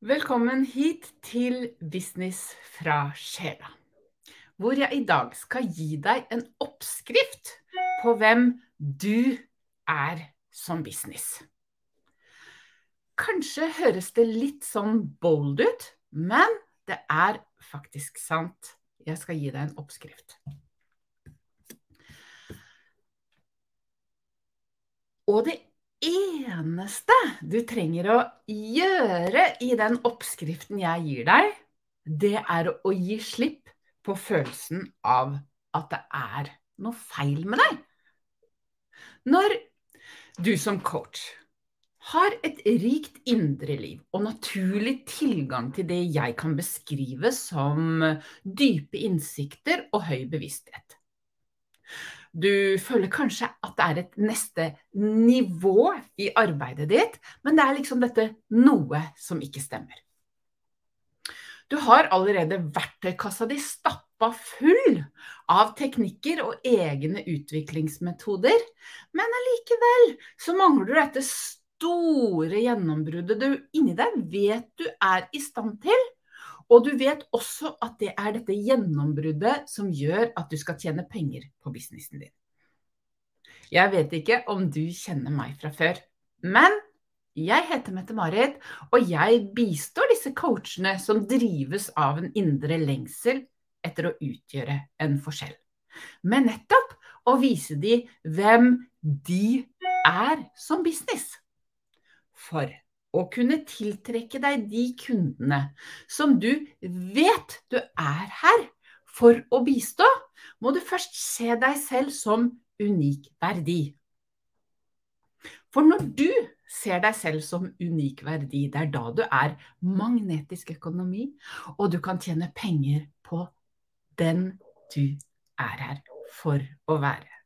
Velkommen hit til Business fra sjela, hvor jeg i dag skal gi deg en oppskrift på hvem du er som business. Kanskje høres det litt sånn bold ut, men det er faktisk sant. Jeg skal gi deg en oppskrift. Og det eneste du trenger å gjøre i den oppskriften jeg gir deg, det er å gi slipp på følelsen av at det er noe feil med deg. Når du som coach har et rikt indre liv og naturlig tilgang til det jeg kan beskrive som dype innsikter og høy bevissthet, du føler kanskje at det er et neste nivå i arbeidet ditt, men det er liksom dette noe som ikke stemmer. Du har allerede verktøykassa di stappa full av teknikker og egne utviklingsmetoder, men allikevel så mangler du dette store gjennombruddet du inni deg vet du er i stand til, og du vet også at det er dette gjennombruddet som gjør at du skal tjene penger på businessen din. Jeg vet ikke om du kjenner meg fra før, men jeg heter Mette-Marit, og jeg bistår disse coachene som drives av en indre lengsel etter å utgjøre en forskjell. Men nettopp å vise dem hvem de er som business. For å kunne tiltrekke deg de kundene som du vet du er her for å bistå, må du først se deg selv som unik verdi. For når du ser deg selv som unik verdi, det er da du er magnetisk økonomi, og du kan tjene penger på den du er her for å være.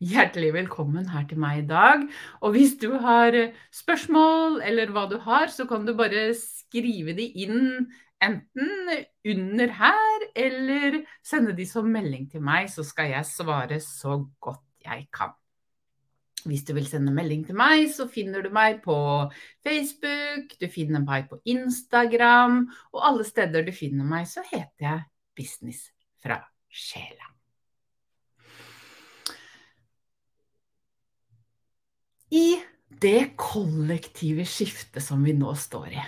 Hjertelig velkommen her til meg i dag. Og hvis du har spørsmål eller hva du har, så kan du bare skrive de inn enten under her eller sende de som melding til meg, så skal jeg svare så godt jeg kan. Hvis du vil sende melding til meg, så finner du meg på Facebook, du finner meg på Instagram, og alle steder du finner meg, så heter jeg Business fra sjela. i det kollektive skiftet som vi nå står i,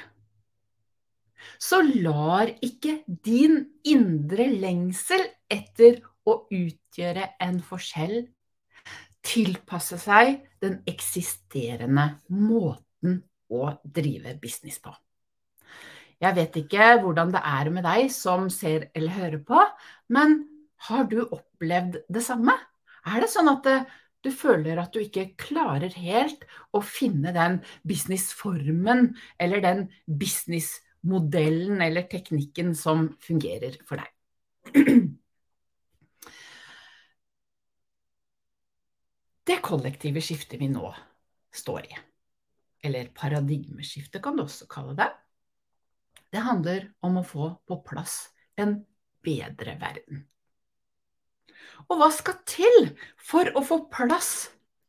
så lar ikke din indre lengsel etter å utgjøre en forskjell tilpasse seg den eksisterende måten å drive business på. Jeg vet ikke hvordan det er med deg som ser eller hører på, men har du opplevd det samme? Er det sånn at du føler at du ikke klarer helt å finne den businessformen eller den businessmodellen eller teknikken som fungerer for deg. Det kollektive skiftet vi nå står i, eller paradigmeskiftet kan du også kalle det, det handler om å få på plass en bedre verden. Og hva skal til for å få,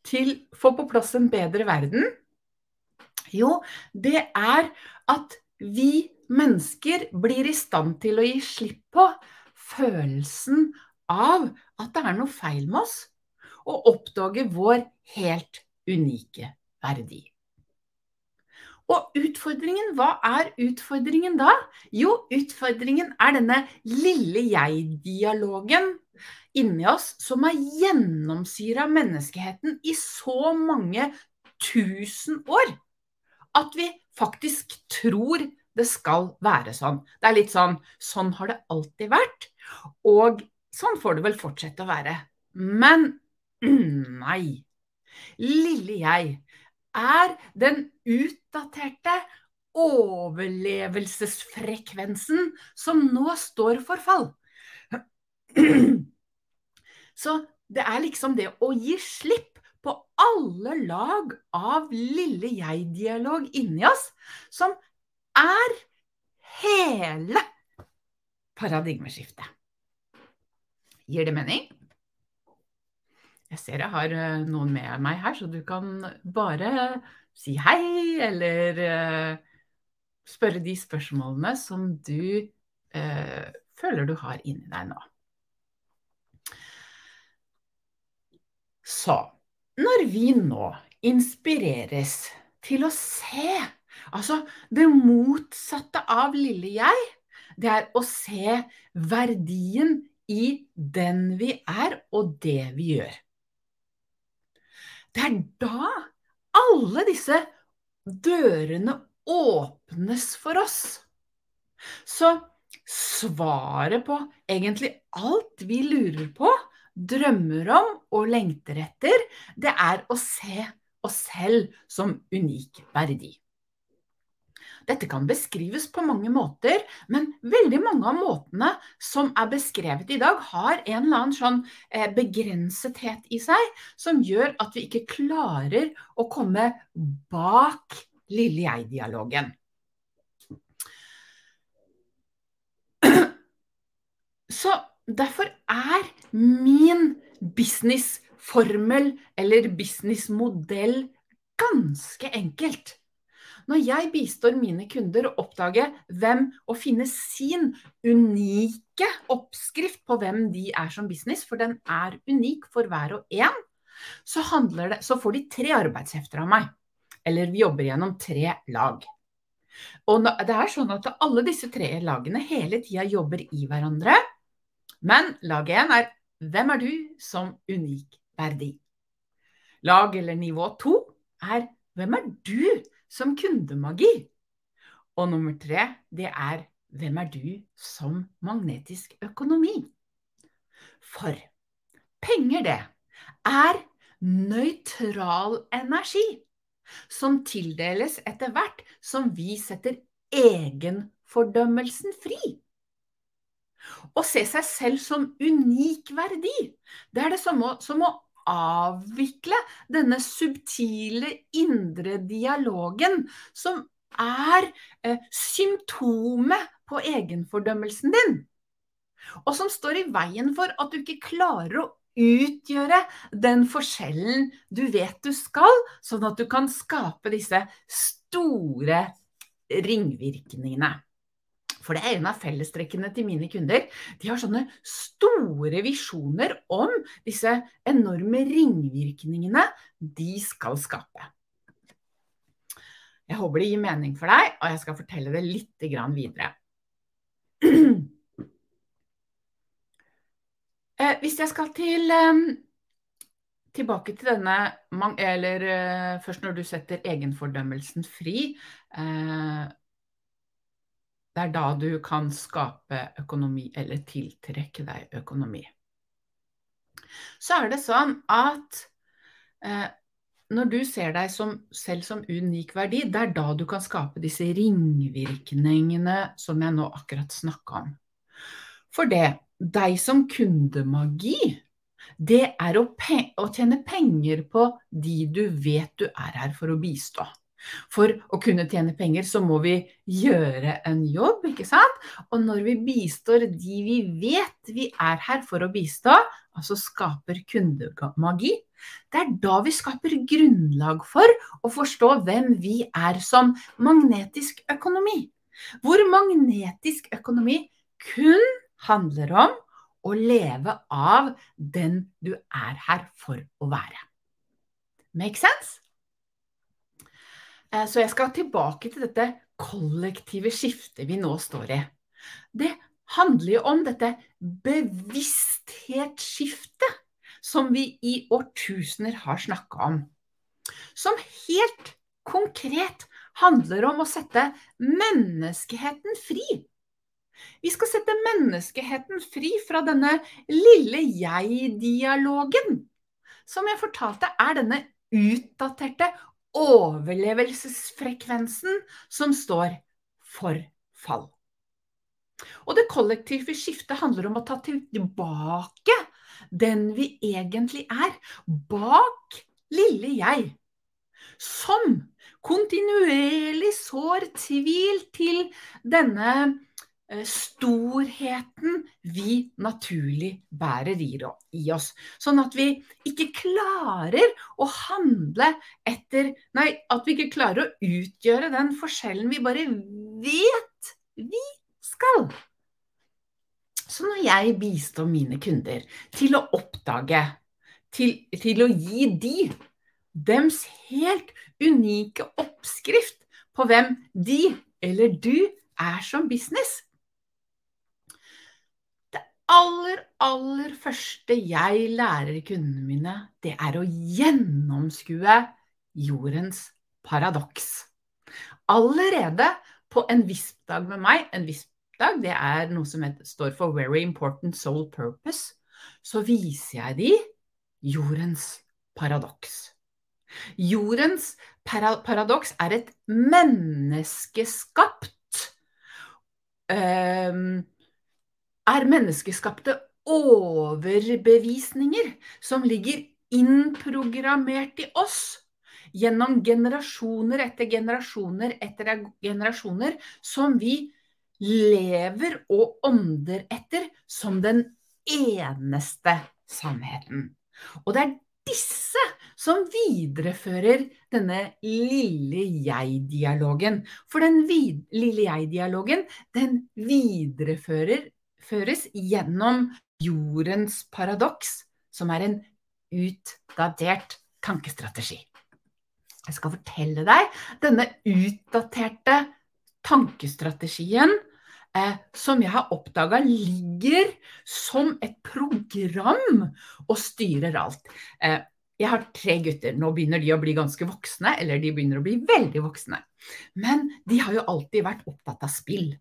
til, få på plass en bedre verden? Jo, det er at vi mennesker blir i stand til å gi slipp på følelsen av at det er noe feil med oss, og oppdage vår helt unike verdi. Og utfordringen, hva er utfordringen da? Jo, utfordringen er denne lille jeg-dialogen inni oss som har gjennomsyra menneskeheten i så mange tusen år at vi faktisk tror det skal være sånn. Det er litt sånn sånn har det alltid vært, og sånn får det vel fortsette å være. Men nei. Lille jeg er den utdaterte overlevelsesfrekvensen som nå står for fall. Så det er liksom det å gi slipp på alle lag av lille jeg-dialog inni oss som er hele paradigmeskiftet. Gir det mening? Jeg ser jeg har eh, noen med meg her, så du kan bare si hei, eller uh, spørre de spørsmålene som du eh, føler du har inni deg nå. Så når vi nå inspireres til å se, altså det motsatte av lille jeg, det er å se verdien i den vi er og det vi gjør. Det er da alle disse dørene åpnes for oss. Så svaret på egentlig alt vi lurer på, drømmer om og lengter etter, det er å se oss selv som unik verdi. Dette kan beskrives på mange måter, men veldig mange av måtene som er beskrevet i dag, har en eller annen sånn eh, begrensethet i seg som gjør at vi ikke klarer å komme bak lille jeg-dialogen. Så derfor er min businessformel eller businessmodell ganske enkelt. Når jeg bistår mine kunder å oppdage hvem og finne sin unike oppskrift på hvem de er som business, for den er unik for hver og en, så, det, så får de tre arbeidshefter av meg. Eller vi jobber gjennom tre lag. Og det er sånn at alle disse tre lagene hele tida jobber i hverandre. Men lag én er hvem er du som unik verdi? Lag eller nivå to er hvem er du som kundemagi? Og nummer tre, det er hvem er du som magnetisk økonomi? For penger, det, er nøytral energi som tildeles etter hvert som vi setter egenfordømmelsen fri. Å se seg selv som unik verdi, det er det samme som å avvikle denne subtile indre dialogen som er eh, symptomet på egenfordømmelsen din. Og som står i veien for at du ikke klarer å utgjøre den forskjellen du vet du skal, sånn at du kan skape disse store ringvirkningene. For det er en av fellestrekkene til mine kunder. De har sånne store visjoner om disse enorme ringvirkningene de skal skape. Jeg håper det gir mening for deg, og jeg skal fortelle det litt videre. Eh, hvis jeg skal til ehm, tilbake til denne Eller eh, først når du setter egenfordømmelsen fri. Det er da du kan skape økonomi, eller tiltrekke deg økonomi. Så er det sånn at eh, når du ser deg som, selv som unik verdi, det er da du kan skape disse ringvirkningene som jeg nå akkurat snakka om. For det, deg som kundemagi, det er å, å tjene penger på de du vet du er her for å bistå. For å kunne tjene penger, så må vi gjøre en jobb, ikke sant? Og når vi bistår de vi vet vi er her for å bistå, altså skaper kundemagi, det er da vi skaper grunnlag for å forstå hvem vi er som magnetisk økonomi. Hvor magnetisk økonomi kun handler om å leve av den du er her for å være. Make sense? Eh, så jeg skal tilbake til dette kollektive skiftet vi nå står i. Det handler jo om dette bevissthetsskiftet som vi i årtusener har snakka om. Som helt konkret handler om å sette menneskeheten fri. Vi skal sette menneskeheten fri fra denne lille jeg-dialogen. Som jeg fortalte, er denne utdaterte overlevelsesfrekvensen som står for fall. Og det kollektive skiftet handler om å ta tilbake den vi egentlig er, bak lille jeg, som kontinuerlig sår tvil til denne storheten vi naturlig bærer i oss. Sånn at vi ikke klarer å handle etter Nei, at vi ikke klarer å utgjøre den forskjellen vi bare vet vi skal. Så når jeg bistår mine kunder til å oppdage, til, til å gi de dems helt unike oppskrift på hvem de eller du er som business. Aller, aller første jeg lærer kundene mine, det er å gjennomskue jordens paradoks. Allerede på en visp-dag med meg, en visp-dag det er noe som heter, står for Very Important Soul Purpose, så viser jeg de jordens paradoks. Jordens paradoks er et menneskeskapt um, Er menneskeskapte overbevisninger som ligger innprogrammert i oss gjennom generasjoner etter generasjoner etter generasjoner, som vi lever og ånder etter som den eneste sannheten. Og det er disse som viderefører denne lille jeg-dialogen. For den lille jeg-dialogen, den videreføres gjennom jordens paradoks, som er en utdatert tankestrategi. Jeg skal fortelle deg denne utdaterte tankestrategien eh, som jeg har oppdaga ligger som et program og styrer alt. Eh, jeg har tre gutter. Nå begynner de å bli ganske voksne, eller de begynner å bli veldig voksne. Men de har jo alltid vært opptatt av spill.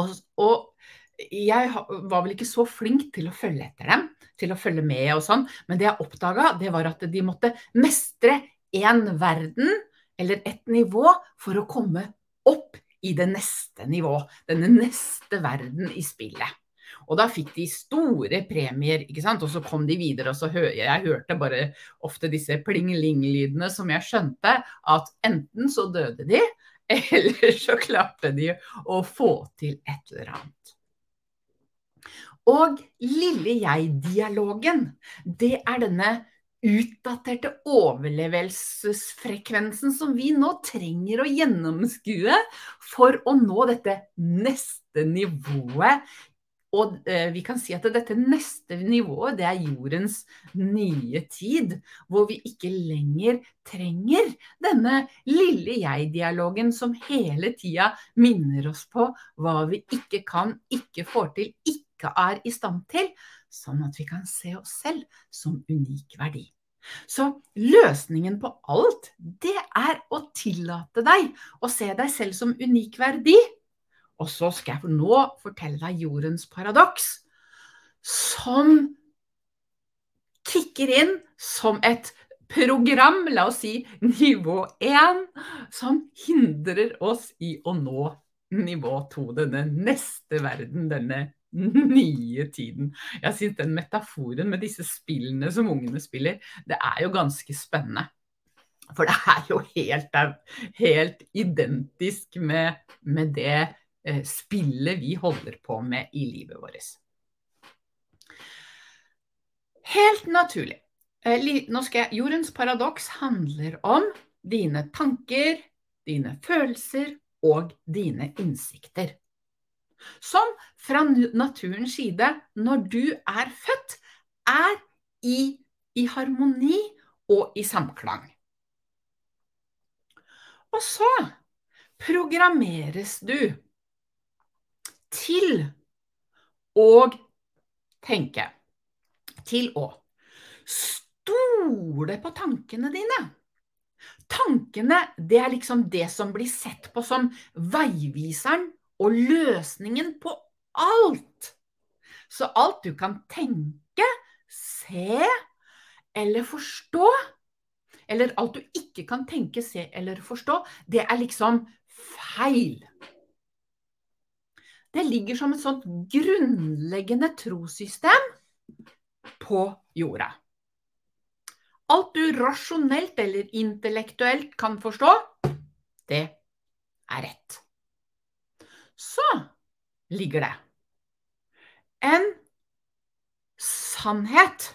Og, og, jeg var vel ikke så flink til å følge etter dem, til å følge med og sånn, men det jeg oppdaga, det var at de måtte mestre én verden eller et nivå for å komme opp i det neste nivå, denne neste verden i spillet. Og da fikk de store premier, ikke sant. Og så kom de videre, og så hø jeg hørte bare ofte disse pling-ling-lydene som jeg skjønte at enten så døde de, eller så klarte de å få til et eller annet. Og lille jeg-dialogen, det er denne utdaterte overlevelsesfrekvensen som vi nå trenger å gjennomskue for å nå dette neste nivået. Og eh, vi kan si at dette neste nivået, det er jordens nye tid. Hvor vi ikke lenger trenger denne lille jeg-dialogen som hele tida minner oss på hva vi ikke kan, ikke får til, ikke er i stand til sånn at vi kan se oss selv som unik verdi. Så løsningen på alt, det er å tillate deg å se deg selv som unik verdi. Og så skal jeg nå fortelle deg jordens paradoks, som kicker inn som et program, la oss si nivå 1, som hindrer oss i å nå nivå 2, denne neste verden, denne nye tiden. Jeg syns den metaforen med disse spillene som ungene spiller, det er jo ganske spennende. For det er jo helt, helt identisk med, med det eh, spillet vi holder på med i livet vårt. Helt naturlig. Eh, nå skal jeg, Jordens paradoks handler om dine tanker, dine følelser og dine innsikter som fra naturens side, når du er født, er i, i harmoni og i samklang. Og så programmeres du til å tenke, til å stole på tankene dine. Tankene det er liksom det som blir sett på som veiviseren og løsningen på alt. Så alt du kan tenke, se eller forstå, eller alt du ikke kan tenke, se eller forstå, det er liksom feil. Det ligger som et sånt grunnleggende trossystem på jorda. Alt du rasjonelt eller intellektuelt kan forstå, det er rett så ligger det en sannhet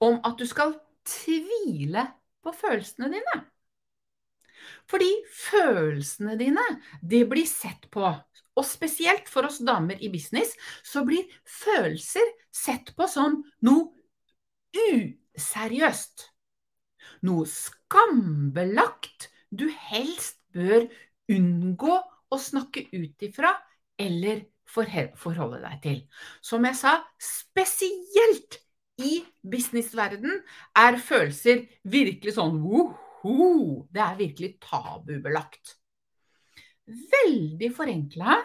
om at du skal tvile på følelsene dine. Fordi følelsene dine, det blir sett på. Og spesielt for oss damer i business, så blir følelser sett på som noe useriøst. Noe skambelagt du helst bør unngå å snakke ut ifra eller forholde deg til. Som jeg sa, spesielt i businessverden er følelser virkelig sånn woho! Det er virkelig tabubelagt. Veldig forenkla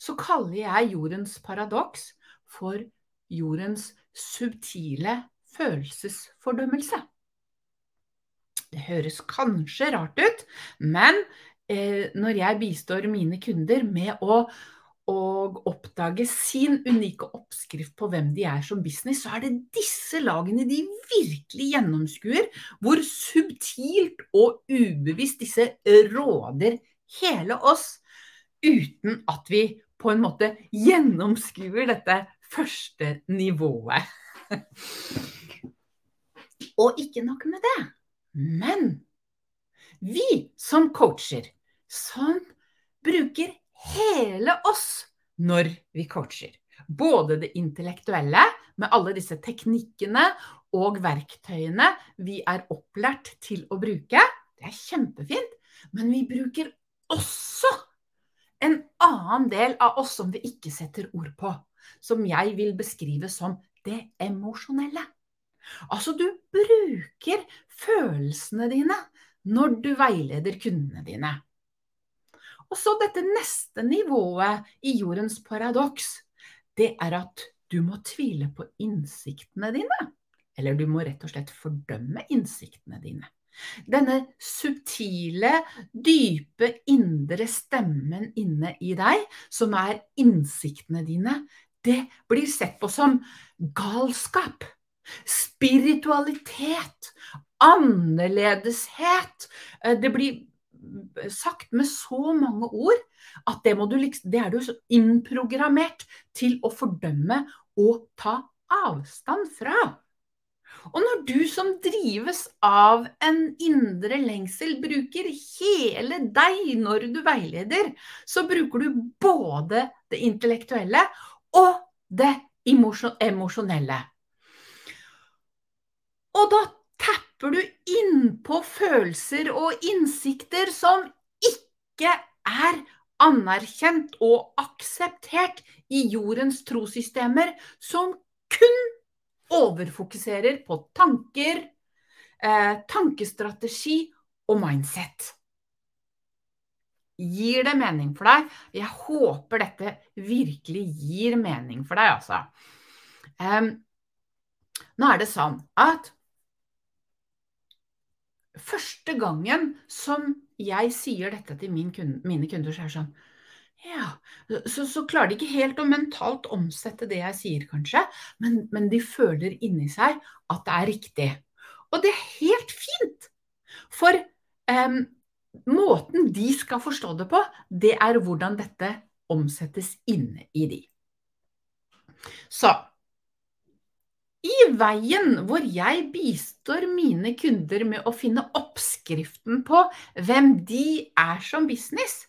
så kaller jeg jordens paradoks for jordens subtile følelsesfordømmelse. Det høres kanskje rart ut, men når jeg bistår mine kunder med å, å, oppdage sin unike oppskrift på hvem de er som business, så er det disse lagene de virkelig gjennomskuer, hvor subtilt og ubevisst disse råder hele oss, uten at vi på en måte gjennomskuer dette første nivået. Og ikke nok med det. Men vi som coacher, som bruker hele oss når vi coacher, både det intellektuelle med alle disse teknikkene og verktøyene vi er opplært til å bruke, det er kjempefint, men vi bruker også en annen del av oss som vi ikke setter ord på, som jeg vil beskrive som det emosjonelle. Altså, du bruker følelsene dine når du veileder kundene dine. Og så dette neste nivået i jordens paradoks, det er at du må tvile på innsiktene dine. Eller du må rett og slett fordømme innsiktene dine. Denne subtile, dype, indre stemmen inne i deg, som er innsiktene dine, det blir sett på som galskap. Spiritualitet, annerledeshet. Eh, det blir sagt med så mange ord at det, du, det er du innprogrammert til å fordømme og ta avstand fra. Og når du som drives av en indre lengsel, bruker hele deg når du veileder, så bruker du både det intellektuelle og det emosjonelle. Og da tapper du innpå følelser og innsikter som ikke er anerkjent og akseptert i jordens trossystemer, som kun overfokuserer på tanker, eh, tankestrategi og mindset. Gir det mening for deg? Jeg håper dette virkelig gir mening for deg, altså. Um, nå er det sånn at Første gangen som jeg sier dette til min kunde, mine kunder, så er det sånn ja, så, så, klarer de ikke helt å mentalt omsette det jeg sier, kanskje, men, men de føler inni seg at det er riktig. Og det er helt fint! For um, måten de skal forstå det på, det er hvordan dette omsettes inne i de. Så i veien hvor jeg bistår mine kunder med å finne oppskriften på hvem de er som business,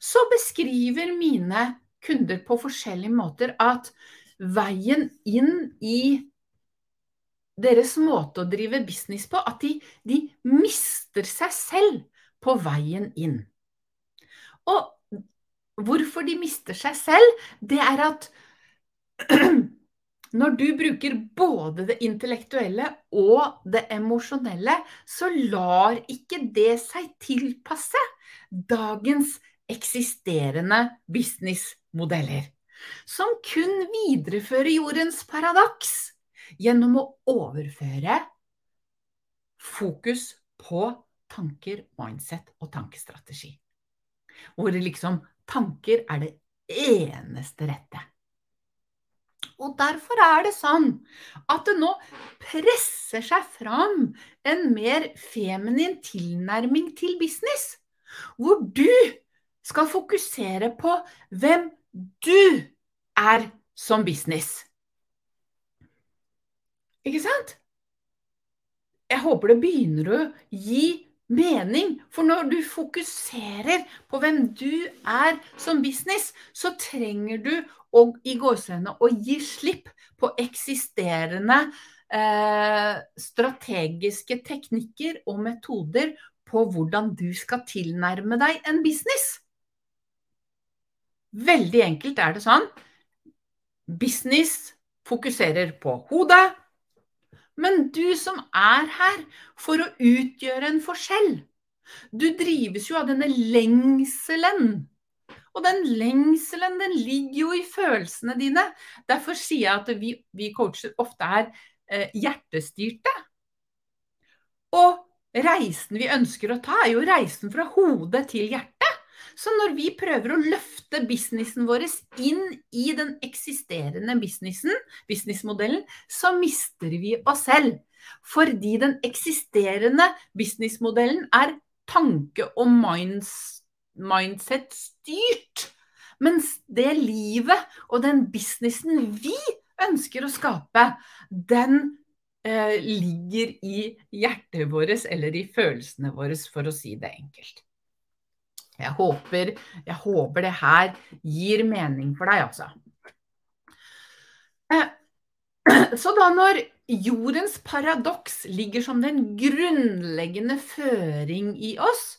så beskriver mine kunder på forskjellige måter at veien inn i deres måte å drive business på, at de, de mister seg selv på veien inn. Og hvorfor de mister seg selv, det er at Når du bruker både det intellektuelle og det emosjonelle, så lar ikke det seg tilpasse dagens eksisterende businessmodeller. Som kun viderefører jordens paradoks gjennom å overføre fokus på tanker, mindset og tankestrategi. Hvor liksom tanker er det eneste rette. Og derfor er det sånn at det nå presser seg fram en mer feminin tilnærming til business. Hvor du skal fokusere på hvem du er som business. Ikke sant? Jeg håper det begynner å gi mening. For når du fokuserer på hvem du er som business, så trenger du å, i gåseøynene å gi slipp på eksisterende eh, strategiske teknikker og metoder på hvordan du skal tilnærme deg en business. Veldig enkelt er det sånn. Business fokuserer på hodet, men du som er her for å utgjøre en forskjell, du drives jo av denne lengselen. Og den lengselen, den ligger jo i følelsene dine. Derfor sier jeg at vi, vi coacher ofte er eh, hjertestyrte. Og reisen vi ønsker å ta, er jo reisen fra hodet til hjertet. Så når vi prøver å løfte businessen vår inn i den eksisterende businessen, businessmodellen, så mister vi oss selv. Fordi den eksisterende businessmodellen er tanke- og mindset-styrt. Mens det livet og den businessen vi ønsker å skape, den eh, ligger i hjertet vårt eller i følelsene våre, for å si det enkelt. Jeg håper, jeg håper det her gir mening for deg, altså. Eh, så da når jordens paradoks ligger som den grunnleggende føring i oss,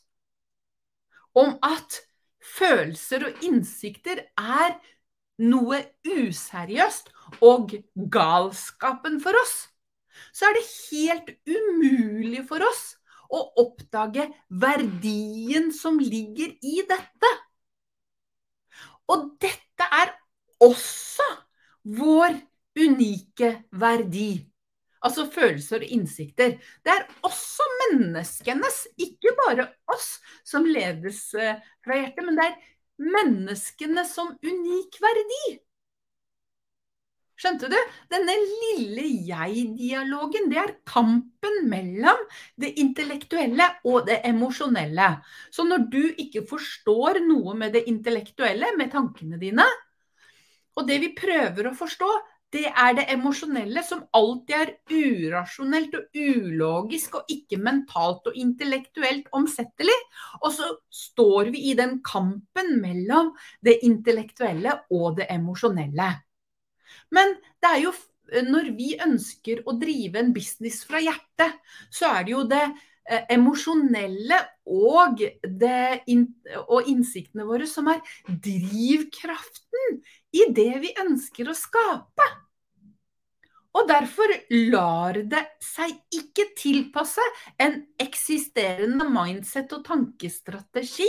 om at følelser og innsikter er noe useriøst og galskapen for oss, så er det helt umulig for oss å oppdage verdien som ligger i dette. Og dette er også vår unike verdi. Altså følelser og innsikter. Det er også menneskenes, ikke bare oss, som ledes eh, fra hjertet, men det er menneskene som unik verdi. Skjønte du? Denne lille jeg-dialogen, det er kampen mellom det intellektuelle og det emosjonelle. Så når du ikke forstår noe med det intellektuelle, med tankene dine, og det vi prøver å forstå, det er det emosjonelle som alltid er urasjonelt og ulogisk og ikke mentalt og intellektuelt omsettelig. Og så står vi i den kampen mellom det intellektuelle og det emosjonelle. Men det er jo når vi ønsker å drive en business fra hjertet, så er det jo det eh, emosjonelle og, det, og innsiktene våre som er drivkraften i det vi ønsker å skape. Og derfor lar det seg ikke tilpasse en eksisterende mindset og tankestrategi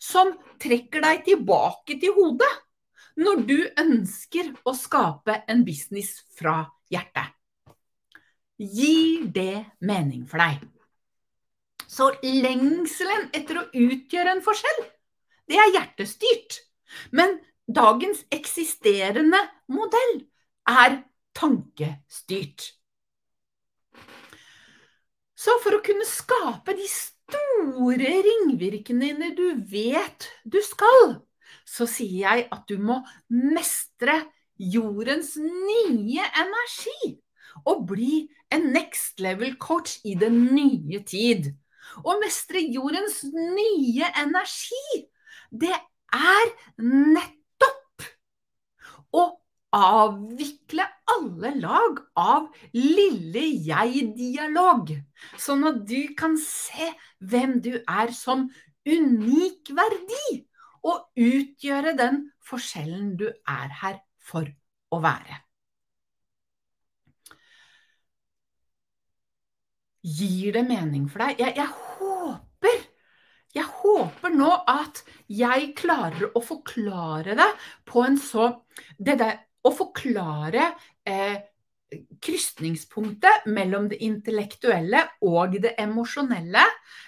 som trekker deg tilbake til hodet når du ønsker å skape en business fra hjertet. Gir det mening for deg? Så lengselen etter å utgjøre en forskjell, det er hjertestyrt. Men dagens eksisterende modell er tankestyrt. Så for å kunne skape de store ringvirkningene du vet du skal, så sier jeg at du må mestre jordens nye energi. Og bli en next level coach i den nye tid. Å mestre jordens nye energi, det er nettopp å avvikle alle lag av lille jeg-dialog, sånn at du kan se hvem du er som unik verdi og utgjøre den forskjellen du er her for å være. Gir det mening for deg? Jeg, jeg, håper jeg håper nå at jeg klarer å forklare det på en så det der, Å forklare eh, krysningspunktet mellom det intellektuelle og det emosjonelle,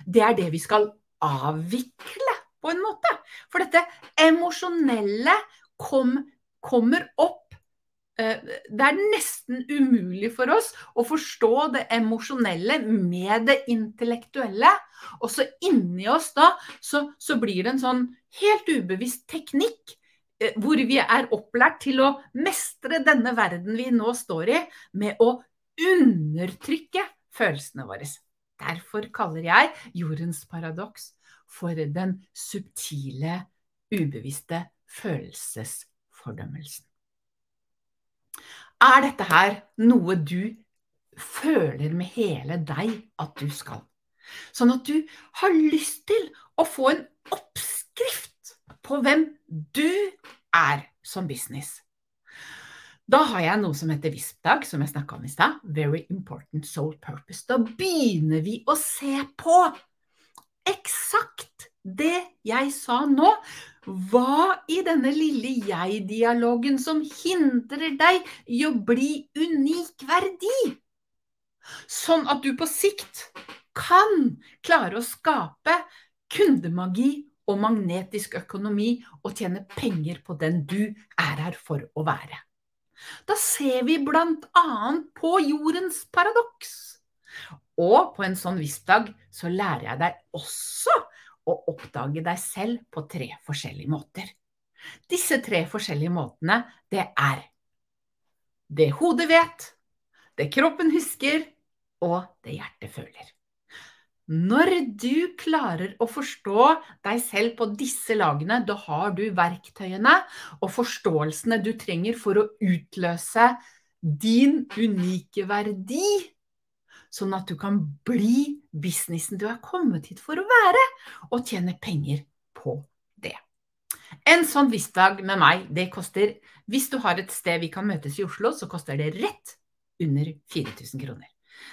det er det vi skal avvikle på en måte. For dette emosjonelle kom, kommer opp eh, det er nesten umulig for oss å forstå det emosjonelle med det intellektuelle. Og så inni oss da, så, så blir det en sånn helt ubevisst teknikk eh, hvor vi er opplært til å mestre denne verden vi nå står i, med å undertrykke følelsene våre. Derfor kaller jeg jordens paradoks for den subtile, ubevisste følelsesfordømmelsen. Er dette her noe du føler med hele deg at du skal? Sånn at du har lyst til å få en oppskrift på hvem du er som business. Da har jeg noe som heter VISP-dag, som jeg snakka om i stad. Very important soul purpose. Da begynner vi å se på eksakt det jeg sa nå. Hva i denne lille jeg-dialogen som hindrer deg i å bli unik verdi? Sånn at du på sikt kan klare å skape kundemagi og magnetisk økonomi og tjene penger på den du er her for å være. Da ser vi bl.a. på jordens paradoks. Og på en sånn visdag så lærer jeg deg også å oppdage deg selv på tre forskjellige måter. Disse tre forskjellige måtene, det er det hodet vet, det kroppen husker, og det hjertet føler. Når du klarer å forstå deg selv på disse lagene, da har du verktøyene og forståelsene du trenger for å utløse din unike verdi, sånn at du kan bli businessen du er kommet hit for å være, og tjene penger på det. En sånn visdag med meg, det koster Hvis du har et sted vi kan møtes i Oslo, så koster det rett under 4000 kroner.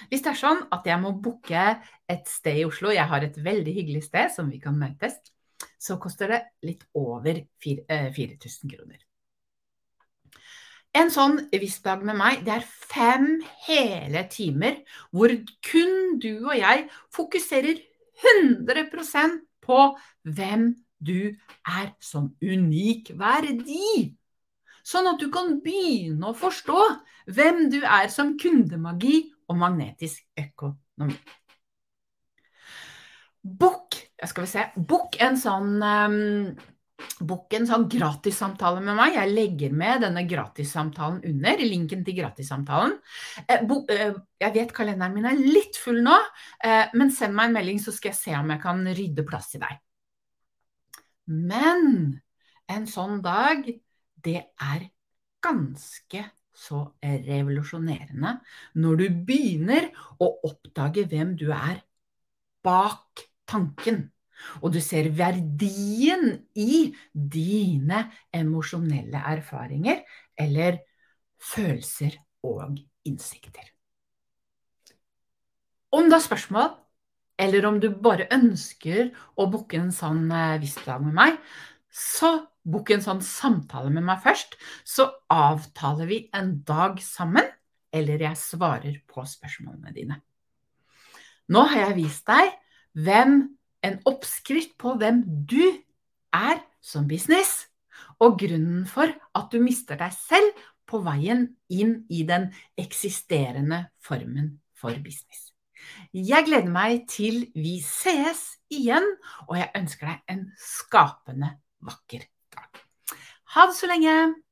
Hvis det er sånn at jeg må booke et sted i Oslo, jeg har et veldig hyggelig sted som vi kan møtes, så koster det litt over 4000 eh, kroner. En sånn VISP-dag med meg, det er fem hele timer hvor kun du og jeg fokuserer 100% på hvem du er som unik verdi. Sånn at du kan begynne å forstå hvem du er som kundemagi og magnetisk økonomi. Book en sånn um, Book en sånn gratissamtale med meg. Jeg legger med denne gratissamtalen under. Linken til gratissamtalen. Eh, eh, jeg vet kalenderen min er litt full nå, eh, men send meg en melding, så skal jeg se om jeg kan rydde plass til deg. Men en sånn dag, det er ganske så revolusjonerende når du begynner å oppdage hvem du er bak tanken. Og du ser verdien i dine emosjonelle erfaringer eller følelser og innsikter. Om du har spørsmål, eller om du bare ønsker å booke en sånn visstdag visdag med meg, så book en sånn samtale med meg først, så avtaler vi en dag sammen, eller jeg svarer på spørsmålene dine. Nå har jeg vist deg hvem, en oppskrift på hvem du er som business, og grunnen for at du mister deg selv på veien inn i den eksisterende formen for business. Jeg gleder meg til vi sees igjen, og jeg ønsker deg en skapende vakker dag. ha det så lenge!